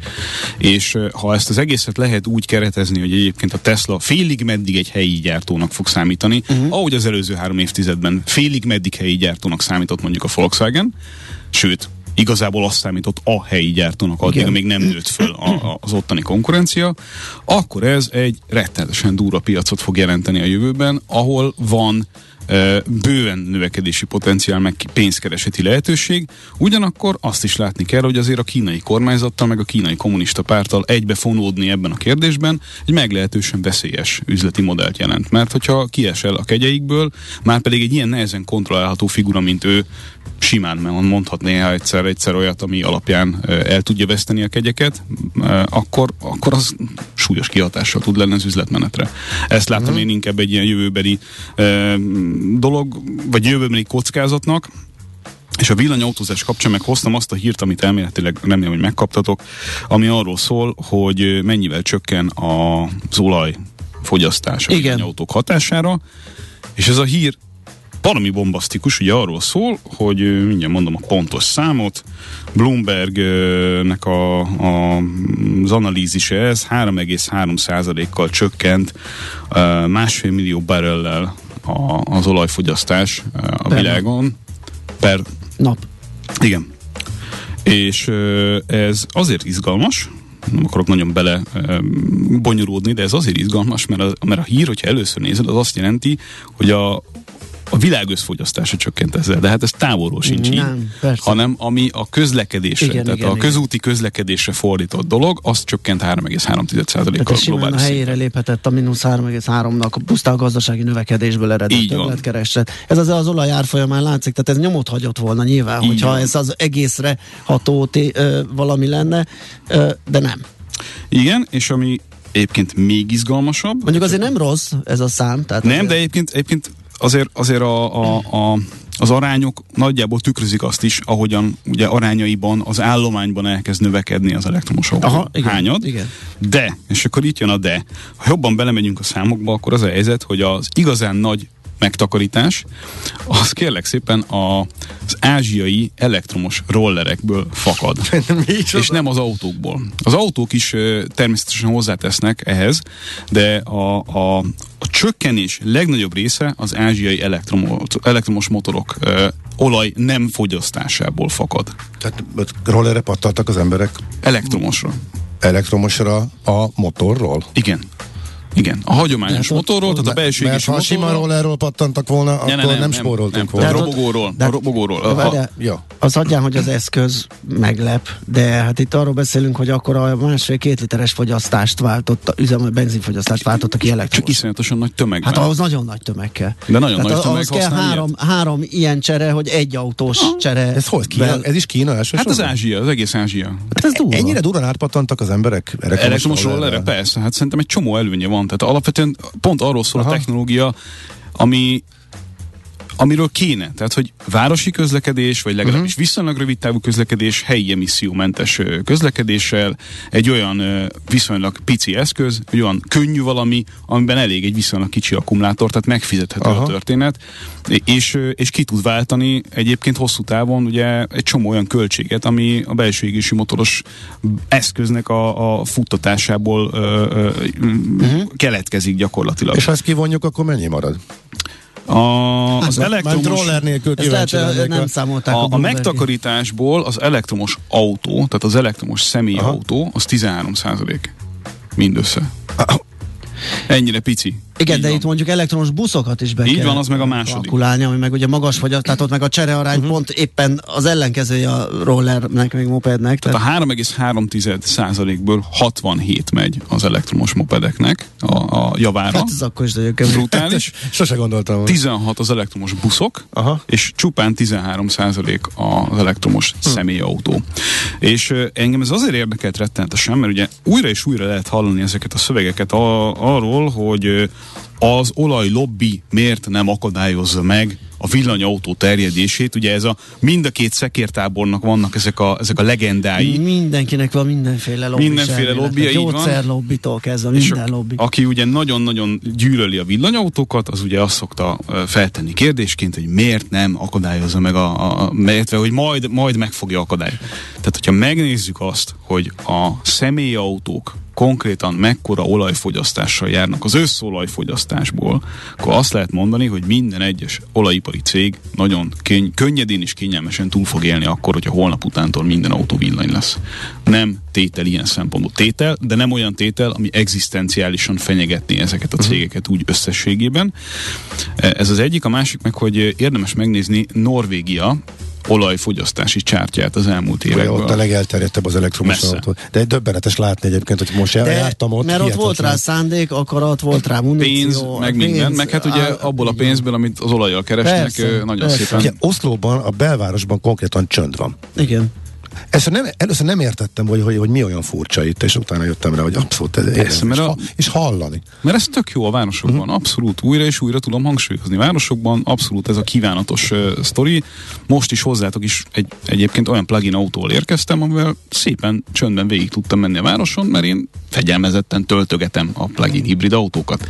És e, ha ezt az egészet lehet úgy keretezni, hogy egyébként a Tesla félig meddig egy helyi gyártónak fog számítani, uh-huh. ahogy az elő előző három évtizedben félig meddig helyi gyártónak számított mondjuk a Volkswagen, sőt, igazából azt számított a helyi gyártónak addig, Igen. amíg nem nőtt föl a, a, az ottani konkurencia, akkor ez egy rettenetesen durva piacot fog jelenteni a jövőben, ahol van bőven növekedési potenciál, meg pénzkereseti lehetőség. Ugyanakkor azt is látni kell, hogy azért a kínai kormányzattal, meg a kínai kommunista párttal egybefonódni ebben a kérdésben egy meglehetősen veszélyes üzleti modellt jelent. Mert hogyha kiesel a kegyeikből, már pedig egy ilyen nehezen kontrollálható figura, mint ő, simán mondhat néha egyszer, egyszer olyat, ami alapján el tudja veszteni a kegyeket, akkor, akkor az súlyos kihatással tud lenni az üzletmenetre. Ezt látom uh-huh. én inkább egy ilyen jövőbeli dolog, vagy jövőbeni kockázatnak, és a villanyautózás kapcsán meg hoztam azt a hírt, amit elméletileg remélem, hogy megkaptatok, ami arról szól, hogy mennyivel csökken az olaj fogyasztás a villanyautók hatására, és ez a hír valami bombasztikus, ugye arról szól, hogy mindjárt mondom a pontos számot, Bloombergnek a, a, az analízise ez 3,3%-kal csökkent másfél millió barrellel a, az olajfogyasztás a per világon per nap. Igen. És ez azért izgalmas, nem akarok nagyon bele bonyolódni, de ez azért izgalmas, mert a, mert a hír, hogyha először nézed, az azt jelenti, hogy a, a világ összfogyasztása csökkent ezzel, de hát ez távolról sincs így, hanem ami a közlekedésre, igen, tehát igen, a közúti igen. közlekedésre fordított dolog, az csökkent 3,3%-kal globális a helyére léphetett a mínusz 3,3-nak, pusztán a gazdasági növekedésből eredett többletkereslet. Ez az, az olajár folyamán látszik, tehát ez nyomot hagyott volna nyilván, így hogyha van. ez az egészre ható té, ö, valami lenne, ö, de nem. Igen, és ami egyébként még izgalmasabb. Mondjuk azért nem rossz ez a szám. Tehát nem, azért... de egyébként, egyébként azért, azért a, a, a, az arányok nagyjából tükrözik azt is, ahogyan ugye arányaiban az állományban elkezd növekedni az elektromos autó hányad. Igen. De, és akkor itt jön a de, ha jobban belemegyünk a számokba, akkor az a helyzet, hogy az igazán nagy megtakarítás, az kérlek szépen a, az ázsiai elektromos rollerekből fakad. és nem az autókból. Az autók is természetesen hozzátesznek ehhez, de a, a, a csökkenés legnagyobb része az ázsiai elektromos, elektromos motorok ö, olaj nem fogyasztásából fakad. Tehát rollerre pattaltak az emberek? Elektromosra. Elektromosra a motorról? Igen. Igen, a hagyományos Tehát ott- motorról, tehát a Mert belső ha égésű a sima rollerról pattantak volna, akkor Ne, ne, nem, nem, spóroltunk nem, volna. A robogóról, de- a robogóról. De A- várjál, Ja. Az adján, hogy az eszköz meglep, de hát itt arról beszélünk, hogy akkor a másfél-két literes fogyasztást váltott, üzem, benzinfogyasztást váltottak ki Csak elektromos. iszonyatosan nagy tömegben. Hát ahhoz nagyon nagy tömeg kell. De nagyon nagy Tehát tömeg ahhoz kell három, három ilyen csere, hogy egy autós csere. Ez hol? Kína? Vel- Ez is Kína Hát elsősorban? az Ázsia, az egész Ázsia. Hát ez durva. Ennyire durván átpattantak az emberek Elektromos rollerre, persze, hát szerintem egy csomó előnye van. Tehát alapvetően pont arról szól Aha. a technológia, ami amiről kéne. Tehát, hogy városi közlekedés, vagy legalábbis uh-huh. viszonylag rövid távú közlekedés, helyi emissziómentes közlekedéssel, egy olyan viszonylag pici eszköz, egy olyan könnyű valami, amiben elég egy viszonylag kicsi akkumulátor, tehát megfizethető Aha. a történet, és, és ki tud váltani egyébként hosszú távon ugye egy csomó olyan költséget, ami a belső égésű motoros eszköznek a, a futtatásából ö, ö, uh-huh. keletkezik gyakorlatilag. És ha ezt kivonjuk, akkor mennyi marad? A, az Már elektromos... roller nélkül Ezt lehet, lennék. nem számolták a, A, a megtakarításból az elektromos autó, tehát az elektromos személyautó, az 13 százalék. Mindössze. Ennyire pici. Igen, Így de van. itt mondjuk elektromos buszokat is be Így kell van, az meg a második. kalkulálni, ami meg ugye magas fogyaszt, tehát ott meg a cserearány uh-huh. pont éppen az ellenkezője a rollernek, meg mopednek. Tehát Tehát, a 3,3 százalékből 67 megy az elektromos mopedeknek a, a javára. hát ez akkor is nagyon kemény. Brutális. Sose gondoltam. volna. 16 az elektromos buszok, Aha. és csupán 13 százalék az elektromos Hm. személyautó. És engem ez azért érdekelt rettenetesen, mert ugye újra és újra lehet hallani ezeket a szövegeket a, arról, hogy az olajlobbi miért nem akadályozza meg a villanyautó terjedését. Ugye ez a mind a két szekértábornak vannak ezek a, ezek a legendái. Mindenkinek van mindenféle lobby. Mindenféle lobbija, így van. Gyógyszerlobbitól kezdve, minden lobby. aki ugye nagyon-nagyon gyűlöli a villanyautókat, az ugye azt szokta feltenni kérdésként, hogy miért nem akadályozza meg a, a, a illetve, hogy majd, majd meg fogja akadályozni. Tehát, hogyha megnézzük azt, hogy a személyautók konkrétan mekkora olajfogyasztással járnak az összolajfogyasztásból, akkor azt lehet mondani, hogy minden egyes olajipari cég nagyon könny- könnyedén és kényelmesen túl fog élni akkor, hogyha holnap utántól minden autó villany lesz. Nem tétel ilyen szempontból. Tétel, de nem olyan tétel, ami egzisztenciálisan fenyegetné ezeket a cégeket úgy összességében. Ez az egyik, a másik meg, hogy érdemes megnézni Norvégia olajfogyasztási csártyát az elmúlt években. ott a legelterjedtebb az elektromos Messze. autó. De döbbenetes látni egyébként, hogy most De, jártam ott. mert ott volt rá szándék, akarat, volt rá muníció. pénz, meg minden, pénz, meg hát ugye á, abból a pénzből, amit az olajjal keresnek, Persze, nagyon persze. szépen. Ugye Oszlóban, a belvárosban konkrétan csönd van. Igen. Ezt nem, először nem értettem, hogy, hogy, hogy mi olyan furcsa itt, és utána jöttem rá, hogy abszolút ez érdemes, mert és, a- ha, és hallani. Mert ez tök jó a városokban, uh-huh. abszolút újra és újra tudom hangsúlyozni. Városokban abszolút ez a kívánatos uh, sztori. Most is hozzátok is egy, egyébként olyan plugin autóval érkeztem, amivel szépen csöndben végig tudtam menni a városon, mert én fegyelmezetten töltögetem a plugin hibrid autókat.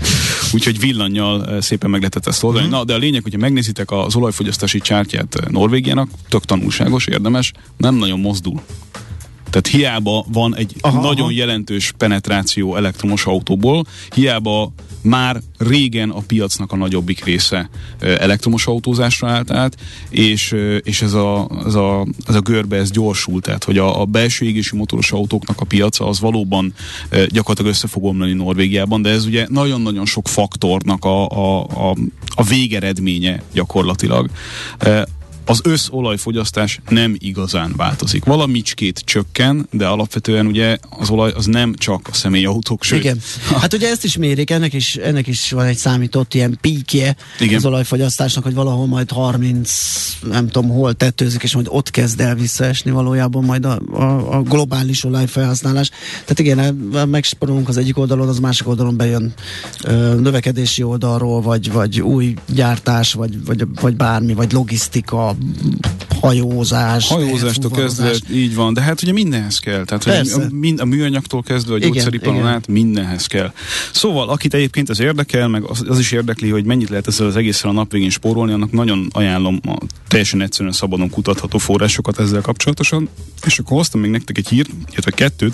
Úgyhogy villannyal uh, szépen meg lehetett ezt oldani. Uh-huh. Na, de a lényeg, hogyha megnézitek az olajfogyasztási csártyát Norvégiának, tök tanulságos, érdemes, nem nagyon mozdul. Tehát hiába van egy Aha, nagyon aha. jelentős penetráció elektromos autóból, hiába már régen a piacnak a nagyobbik része elektromos autózásra állt át, és, és ez, a, ez, a, ez a görbe ez gyorsult, tehát hogy a, a belső égési motoros autóknak a piaca az valóban gyakorlatilag össze fog omlani Norvégiában, de ez ugye nagyon-nagyon sok faktornak a, a, a, a végeredménye gyakorlatilag. Az összolajfogyasztás nem igazán változik. Valamicskét csökken, de alapvetően ugye az olaj az nem csak a személyautók, sőt. Igen. Hát ugye ezt is mérik, ennek is, ennek is van egy számított ilyen píkje Igen. az olajfogyasztásnak, hogy valahol majd 30, nem tudom hol tettőzik, és majd ott kezd el visszaesni valójában majd a, a, a globális olajfelhasználás. Tehát igen, megsporolunk az egyik oldalon, az másik oldalon bejön ö, növekedési oldalról, vagy, vagy új gyártás, vagy, vagy, vagy bármi, vagy logisztika, problem hajózás. Hajózástól kezdve, így van, de hát ugye mindenhez kell. Tehát hogy a, mind, a műanyagtól kezdve a gyógyszeriparon át mindenhez kell. Szóval, akit egyébként ez érdekel, meg az, az is érdekli, hogy mennyit lehet ezzel az egészen a nap végén spórolni, annak nagyon ajánlom a teljesen egyszerűen szabadon kutatható forrásokat ezzel kapcsolatosan. És akkor hoztam még nektek egy hírt, illetve kettőt,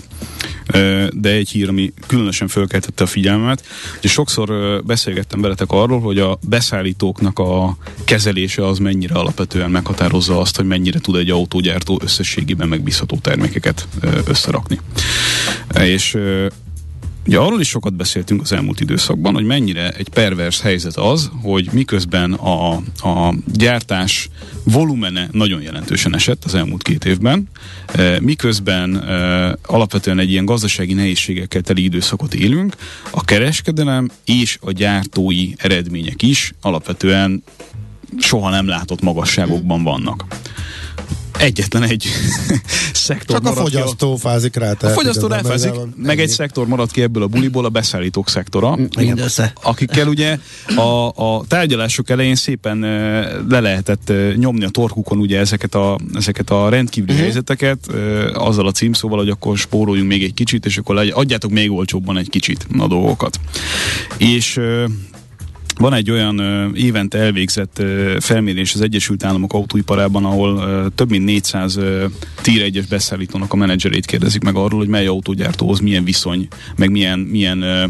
de egy hír, ami különösen fölkeltette a figyelmet. Ugye sokszor beszélgettem veletek arról, hogy a beszállítóknak a kezelése az mennyire alapvetően meghatározza azt, hogy mennyire tud egy autógyártó összességében megbízható termékeket összerakni. És Ugye arról is sokat beszéltünk az elmúlt időszakban, hogy mennyire egy pervers helyzet az, hogy miközben a, a gyártás volumene nagyon jelentősen esett az elmúlt két évben, miközben alapvetően egy ilyen gazdasági nehézségekkel teli időszakot élünk, a kereskedelem és a gyártói eredmények is alapvetően soha nem látott magasságokban vannak egyetlen egy szektor Csak a fogyasztó ki, fázik rá. A fogyasztó ráfázik, meg ennyi. egy szektor marad ki ebből a buliból, a beszállítók szektora. Mindössze. Akikkel ugye a, a tárgyalások elején szépen le lehetett nyomni a torkukon ugye ezeket a, ezeket a rendkívüli uh-huh. helyzeteket, azzal a címszóval, hogy akkor spóroljunk még egy kicsit, és akkor adjátok még olcsóbban egy kicsit a dolgokat. És van egy olyan évente elvégzett ö, felmérés az Egyesült Államok autóiparában, ahol több mint 400 ö, egyes beszállítónak a menedzserét kérdezik meg arról, hogy mely autógyártóhoz milyen viszony, meg milyen, milyen ö,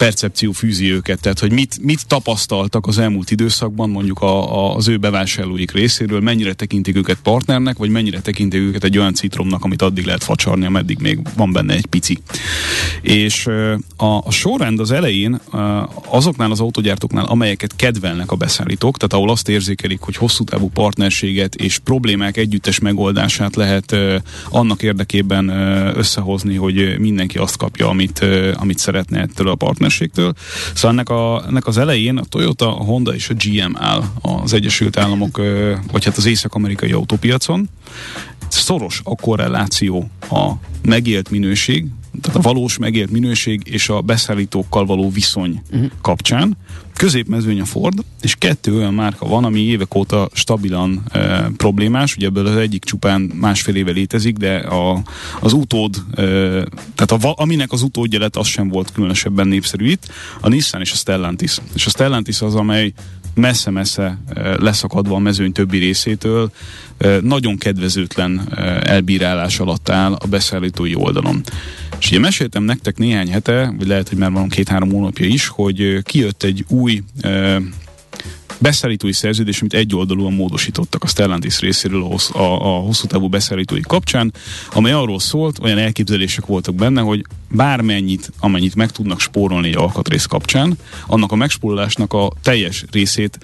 percepció fűzi őket, tehát hogy mit, mit tapasztaltak az elmúlt időszakban mondjuk a, a, az ő bevásárlóik részéről, mennyire tekintik őket partnernek, vagy mennyire tekintik őket egy olyan citromnak, amit addig lehet facsarni, ameddig még van benne egy pici. És a, a sorrend az elején azoknál az autogyártóknál, amelyeket kedvelnek a beszállítók, tehát ahol azt érzékelik, hogy hosszú távú partnerséget és problémák együttes megoldását lehet annak érdekében összehozni, hogy mindenki azt kapja, amit, amit szeretne ettől a partner partnerségtől. Szóval ennek, a, ennek az elején a Toyota, a Honda és a GM áll az Egyesült Államok, vagy hát az észak-amerikai autópiacon. Szoros a korreláció a megélt minőség, tehát a valós megélt minőség és a beszállítókkal való viszony uh-huh. kapcsán. Középmezőny a Ford, és kettő olyan márka van, ami évek óta stabilan e, problémás, ugye ebből az egyik csupán másfél éve létezik, de a, az utód, e, tehát a, aminek az utódja lett, az sem volt különösebben népszerű itt, a Nissan és a Stellantis. És a Stellantis az, amely messze-messze leszakadva a mezőny többi részétől, nagyon kedvezőtlen elbírálás alatt áll a beszállítói oldalon. És ugye meséltem nektek néhány hete, vagy lehet, hogy már van két-három hónapja is, hogy kijött egy új beszállítói szerződés, amit egyoldalúan módosítottak a Stellantis részéről a, a, a hosszú távú beszállítói kapcsán, amely arról szólt, olyan elképzelések voltak benne, hogy bármennyit, amennyit meg tudnak spórolni egy alkatrész kapcsán, annak a megspórolásnak a teljes részét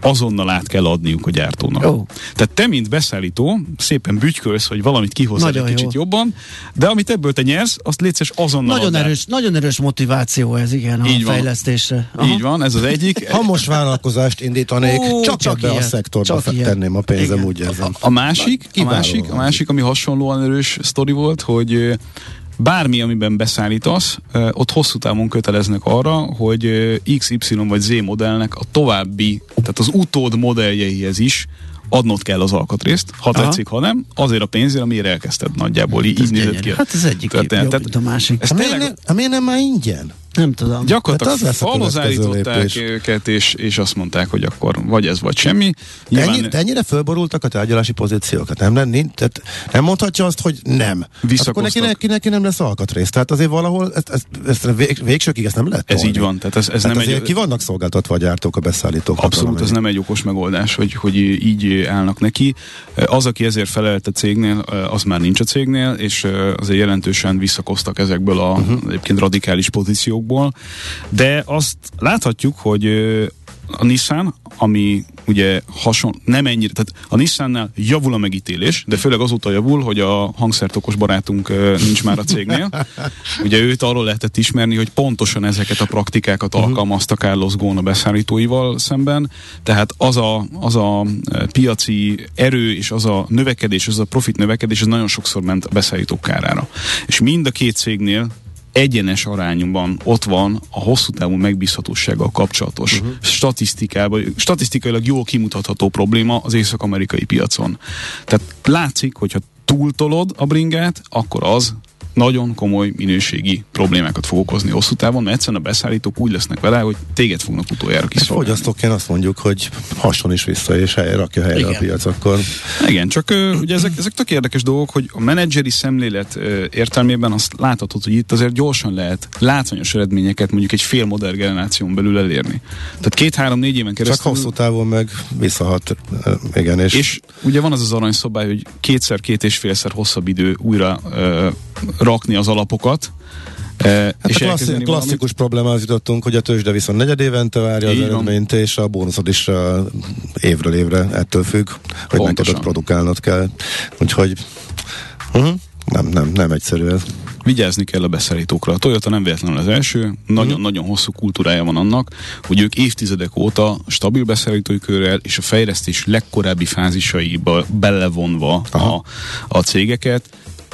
azonnal át kell adniuk a gyártónak. Oh. Tehát te, mint beszállító, szépen bütykölsz, hogy valamit kihozzál egy kicsit jó. jobban, de amit ebből te nyersz, azt létszes azonnal nagyon erős, nagyon erős motiváció ez, igen, Így a van. fejlesztésre. Aha. Így van, ez az egyik. ha most vállalkozást indítanék, Ó, csak, csak ebbe ilyen. a szektorba csak tenném a pénzem, igen. úgy érzem. A, a másik, a másik, a másik, ami hasonlóan erős sztori volt, hogy bármi, amiben beszállítasz, ott hosszú távon köteleznek arra, hogy XY vagy Z modellnek a további, tehát az utód modelljeihez is adnod kell az alkatrészt, ha Aha. tetszik, ha nem, azért a pénzért, amire elkezdted nagyjából. Így, így nézett ki. Hát ez egyik tehát, jobb, tehát, a másik. Ez hát tényleg... miért, nem, miért nem már ingyen? Nem tudom. Gyakorlatilag hát falhoz állították őket, és, és azt mondták, hogy akkor vagy ez, vagy semmi. Nyilván... Ennyi, de ennyire fölborultak a tárgyalási pozíciókat, nem? Nem, tehát nem mondhatja azt, hogy nem. Hát akkor neki, neki, neki nem lesz alkatrész. Tehát azért valahol ezt, ezt, ezt vég, végsőkig ezt nem lehet Ez tolni. így van. Tehát ez, ez hát nem egy... ki vannak szolgáltatva a gyártók, a beszállítók. Abszolút, ez nem egy okos megoldás, hogy, hogy így állnak neki. Az, aki ezért felelt a cégnél, az már nincs a cégnél, és azért jelentősen visszakoztak ezekből a uh-huh. egyébként radikális pozíciók dolgokból, de azt láthatjuk, hogy a Nissan, ami ugye hasonló, nem ennyire, tehát a Nissannál javul a megítélés, de főleg azóta javul, hogy a hangszertokos barátunk nincs már a cégnél. Ugye őt arról lehetett ismerni, hogy pontosan ezeket a praktikákat uh-huh. alkalmazta Carlos Ghosn a beszállítóival szemben, tehát az a, az a piaci erő és az a növekedés, az a profit növekedés, ez nagyon sokszor ment a beszállítók kárára. És mind a két cégnél egyenes arányban ott van a hosszú távú megbízhatósággal kapcsolatos uh-huh. statisztikában, statisztikailag jól kimutatható probléma az észak-amerikai piacon. Tehát látszik, hogyha túltolod a bringát, akkor az nagyon komoly minőségi problémákat fog okozni hosszú távon, mert egyszerűen a beszállítók úgy lesznek vele, hogy téged fognak utoljára kiszolgálni. Fogyasztóként azt mondjuk, hogy hason is vissza, és helyre rakja helyre Igen. a piac, akkor... Igen, csak ugye ezek, ezek tök érdekes dolgok, hogy a menedzseri szemlélet értelmében azt láthatod, hogy itt azért gyorsan lehet látványos eredményeket mondjuk egy fél modern generáción belül elérni. Tehát két-három-négy éven keresztül... Csak hosszú távon meg visszahat, igen, és... És ugye van az az aranyszobály, hogy kétszer, két és félszer hosszabb idő újra uh, rakni az alapokat, Hát és a klasszi- klasszikus problémához jutottunk, hogy a tőzsde viszont negyed évente várja az eredményt, és a bónuszod is uh, évről évre ettől függ, hogy neked produkálnod kell. Úgyhogy uh-huh. nem, nem, nem egyszerű ez. Vigyázni kell a beszállítókra. A Toyota nem véletlenül az első, nagyon-nagyon hosszú kultúrája van annak, hogy ők évtizedek óta stabil beszállítói körrel és a fejlesztés legkorábbi fázisaiba belevonva a, a cégeket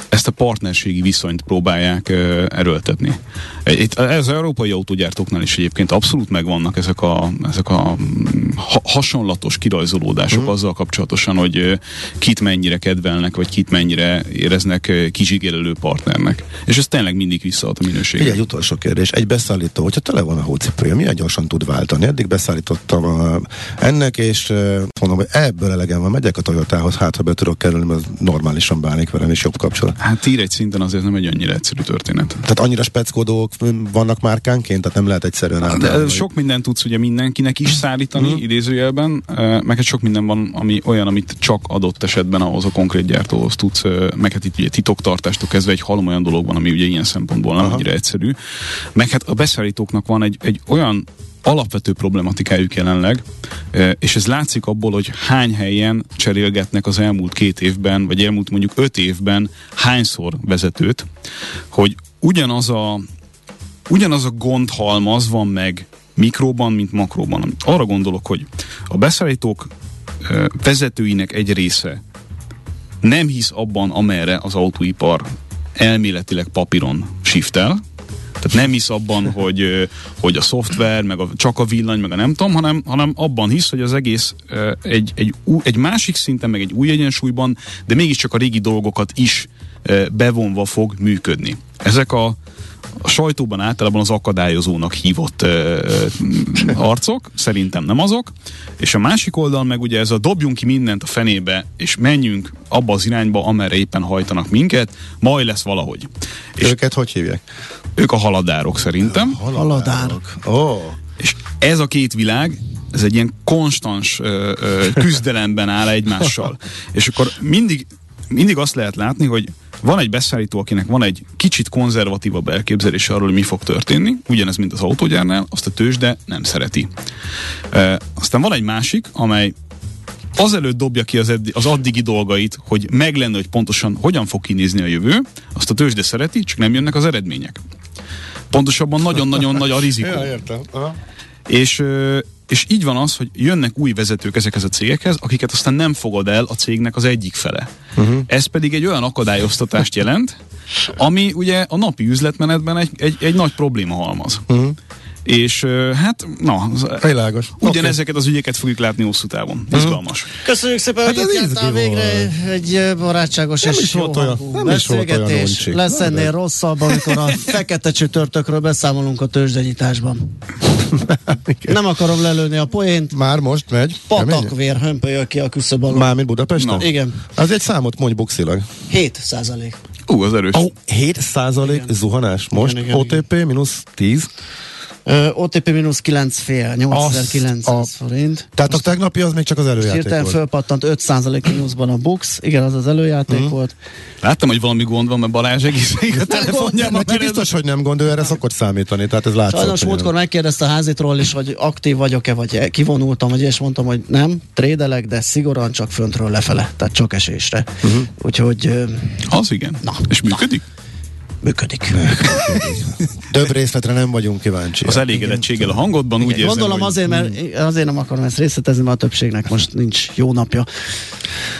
ezt a partnerségi viszonyt próbálják uh, erőltetni. Itt, ez az európai autógyártóknál is egyébként abszolút megvannak ezek a, ezek a ha, hasonlatos kirajzolódások uh-huh. azzal kapcsolatosan, hogy uh, kit mennyire kedvelnek, vagy kit mennyire éreznek uh, kizsigelelő partnernek. És ez tényleg mindig visszaad a minőséget. egy utolsó kérdés. Egy beszállító, hogyha tele van a hócipője, milyen gyorsan tud váltani? Eddig beszállítottam a, ennek, és mondom, hogy ebből elegem van, megyek a Toyotához, hát ha be tudok kerülni, mert normálisan bánik velem, és jobb kapcsolat. Hát ír egy szinten azért nem egy annyira egyszerű történet. Tehát annyira speckódók vannak márkánként, tehát nem lehet egyszerűen hát, De sok mindent tudsz ugye mindenkinek is szállítani, mm. idézőjelben, meg hát sok minden van, ami olyan, amit csak adott esetben ahhoz a konkrét gyártóhoz tudsz, meg hát itt ugye titoktartástól kezdve egy halom olyan dolog van, ami ugye ilyen szempontból nem annyira egyszerű. Meg hát a beszállítóknak van egy, egy olyan alapvető problematikájuk jelenleg, és ez látszik abból, hogy hány helyen cserélgetnek az elmúlt két évben, vagy elmúlt mondjuk öt évben hányszor vezetőt, hogy ugyanaz a, ugyanaz a gondhalmaz van meg mikróban, mint makróban. Arra gondolok, hogy a beszállítók vezetőinek egy része nem hisz abban, amerre az autóipar elméletileg papíron shiftel, tehát nem hisz abban, hogy, hogy a szoftver, meg a, csak a villany, meg a nem tudom, hanem, hanem abban hisz, hogy az egész egy, egy, egy másik szinten, meg egy új egyensúlyban, de mégiscsak a régi dolgokat is bevonva fog működni. Ezek a, a sajtóban általában az akadályozónak hívott ö, arcok, szerintem nem azok, és a másik oldal meg ugye ez a dobjunk ki mindent a fenébe, és menjünk abba az irányba, amerre éppen hajtanak minket, majd lesz valahogy. És őket hogy hívják? Ők a haladárok szerintem. Haladárok. Oh. És ez a két világ, ez egy ilyen konstans ö, ö, küzdelemben áll egymással. És akkor mindig, mindig azt lehet látni, hogy van egy beszállító, akinek van egy kicsit konzervatívabb elképzelése arról, hogy mi fog történni, ugyanez, mint az autógyárnál, azt a tőzsde nem szereti. E, aztán van egy másik, amely azelőtt dobja ki az, eddi, az addigi dolgait, hogy meg lenne, hogy pontosan hogyan fog kinézni a jövő, azt a tőzsde szereti, csak nem jönnek az eredmények. Pontosabban nagyon-nagyon nagy a rizikó. Ja, értem. Aha. És, és így van az, hogy jönnek új vezetők ezekhez a cégekhez, akiket aztán nem fogad el a cégnek az egyik fele. Uh-huh. Ez pedig egy olyan akadályoztatást jelent, ami ugye a napi üzletmenetben egy, egy, egy nagy probléma halmaz. Uh-huh. És hát, na, Világos. ugyanezeket okay. az ügyeket fogjuk látni hosszú távon. Mhm. Izgalmas. Köszönjük szépen, hát hogy itt végre egy barátságos nem és is volt olyan, nem is volt olyan Lesz ennél rosszabb, amikor a fekete csütörtökről beszámolunk a tőzsdenyításban. nem akarom lelőni a poént. Már most megy. Patakvér hömpölyöl ki a küszöb alól. Mármint Budapesten? No. Igen. Az egy számot mondj buxilag. 7 százalék. Ú, az erős. Oh, 7 százalék zuhanás most? Igen, igen, OTP igen. mínusz 10? Uh, OTP mínusz 9 fél, 8900 forint. Tehát Most a tegnapi az még csak az előjáték hirtelen volt. fölpattant 5% mínuszban a Bux, igen, az az előjáték uh-huh. volt. Láttam, hogy valami gond van, mert Balázs egész a telefonjában. Neki biztos, hogy nem gond, ő erre szokott számítani, tehát ez látszott. Sajnos múltkor megkérdezte a házitról is, hogy aktív vagyok-e, vagy kivonultam, vagy és mondtam, hogy nem, trédelek, de szigorúan csak föntről lefele, tehát csak esésre. Uh-huh. Úgyhogy... Az igen. Na, és működik? Na. Működik. Több részletre nem vagyunk kíváncsi. Az elégedettséggel a hangodban úgy érzem, Gondolom hogy... azért, mert azért nem akarom ezt részletezni, mert a többségnek most nincs jó napja.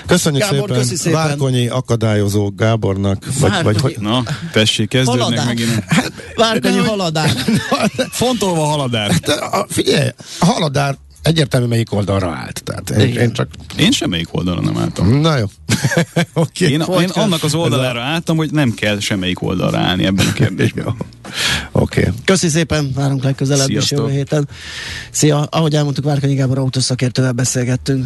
Köszönjük Gábor, szépen, szépen. Várkonyi akadályozó Gábornak. Vagy, vagy, hogy... Na, tessék, kezdődnek haladár. megint. Várkonyi haladár. Fontolva haladár. Hát, a, figyelj, a haladár egyértelmű melyik oldalra állt. Tehát én, én, csak... én semmelyik oldalra nem álltam. Na jó. okay. Én, én annak az oldalára álltam, hogy nem kell semmelyik oldalra állni ebben a kérdésben. Oké. Okay. Köszi szépen, várunk legközelebb is jövő héten. Szia, ahogy elmondtuk, Várkanyi Gábor autószakértővel beszélgettünk.